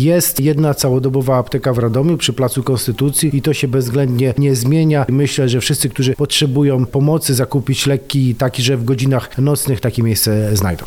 Jest jedna całodobowa apteka w Radomiu przy Placu Konstytucji i to się bezwzględnie nie zmienia. Myślę, że wszyscy, którzy potrzebują pomocy zakupić leki, taki, że w godzinach nocnych takie miejsce znajdą.